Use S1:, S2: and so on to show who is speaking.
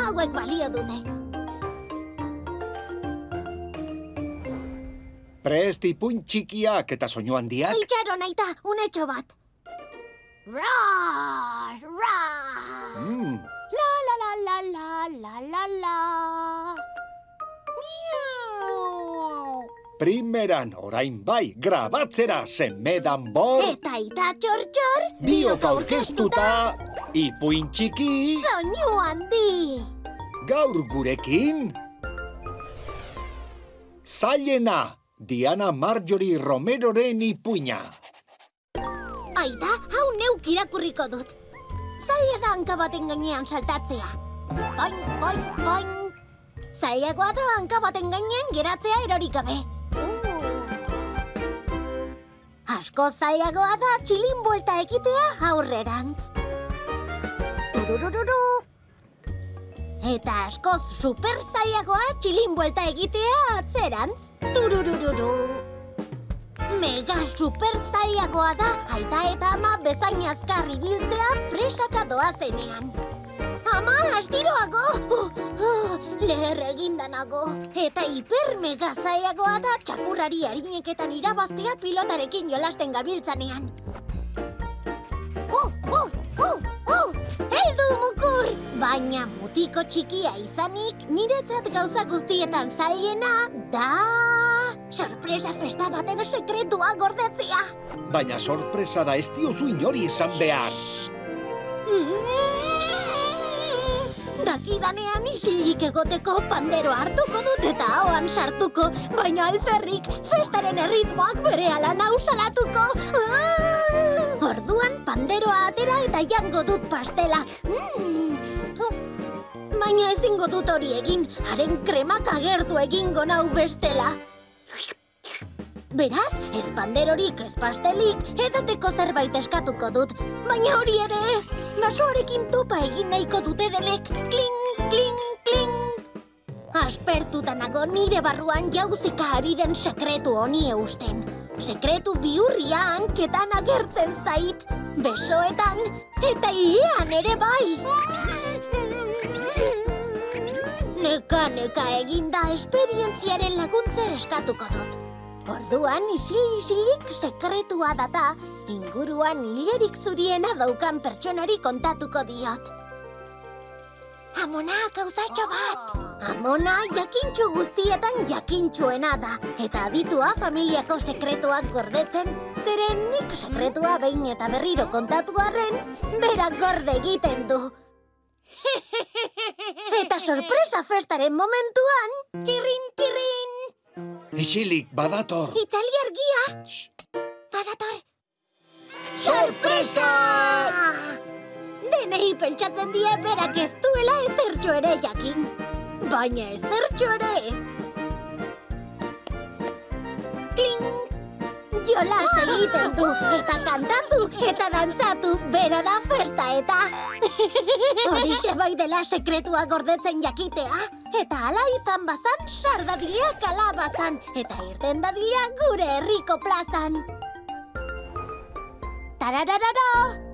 S1: Hauek balio dute.
S2: Prest ipuin txikiak eta soinu handiak.
S1: Itxaron aita, unetxo bat. Rar, rar.
S2: Mm,
S1: La la la la la la la la.
S2: Primeran orain bai grabatzera zenmedan bor.
S1: Eta aita txor-txor.
S2: Biok aurkeztuta, ipuin txiki,
S1: Soinu handi.
S2: gaur gurekin. Zailena, Diana Marjorie Romeroren ipuina.
S1: Aita, hau neuk irakurriko dut. Zaila da hanka baten gainean saltatzea. Boing, boing, boing. Zailagoa da hanka baten gainean geratzea erorik gabe. Asko zailagoa da txilin buelta ekitea aurrerantz. Tururururu. Eta askoz super zailagoa txilin buelta egitea atzerantz. Tururururu. Mega super zailagoa da aita eta ama bezain azkar ibiltzea presaka doazenean. Ama, astiroago! Uh, uh, leher eginda nago. Eta hiper mega zailagoa da txakurrari harineketan irabaztea pilotarekin jolasten gabiltzanean. Uh, uh, uh, uh! Heldu mukur! Baina mutiko txikia izanik, niretzat gauza guztietan zailena da... Sorpresa festa baten sekretua gordetzea!
S2: Baina sorpresa da ez diozu inori esan behar.
S1: Dakidanean isilik egoteko pandero hartuko dut eta ahoan sartuko, baina alferrik festaren erritmoak bere ala nausalatuko. Ah! Orduan panderoa atera eta jango dut pastela. Mm. Baina ezingo dut hori egin, haren kremak agertu egingo nau bestela. Beraz, ez panderorik, ez pastelik, edateko zerbait eskatuko dut. Baina hori ere ez, basoarekin topa egin nahiko dute delek. Kling, kling, kling. Aspertuta nago nire barruan jauzika ari den sekretu honi eusten. Sekretu bihurria hanketan agertzen zait, besoetan eta iean ere bai. Neka, neka eginda esperientziaren laguntza eskatuko dut. Orduan isil-isilik sekretua data, inguruan hilerik zuriena daukan pertsonari kontatuko diot. Amona, gauzatxo bat! Amona jakintxu guztietan jakintxuena da, eta aditua familiako sekretuak gordetzen, zeren nik sekretua behin eta berriro kontatu arren, berak gorde egiten du. eta sorpresa festaren momentuan, txirrin, txirrin!
S2: Isilik badator.
S1: Itzali argia! Badator!
S2: Sorpresa!
S1: Denei pentsatzen die berak ez duela ezertxo ere jakin. Baina ezertxo ere ez. Jolas egiten du, eta kantatu, eta dantzatu, bera da festa eta. Horixe bai dela sekretua gordetzen jakitea. Eta ala izan bazan, sardadilea kalabazan, eta irten dadila gure herriko plazan. Tarararara!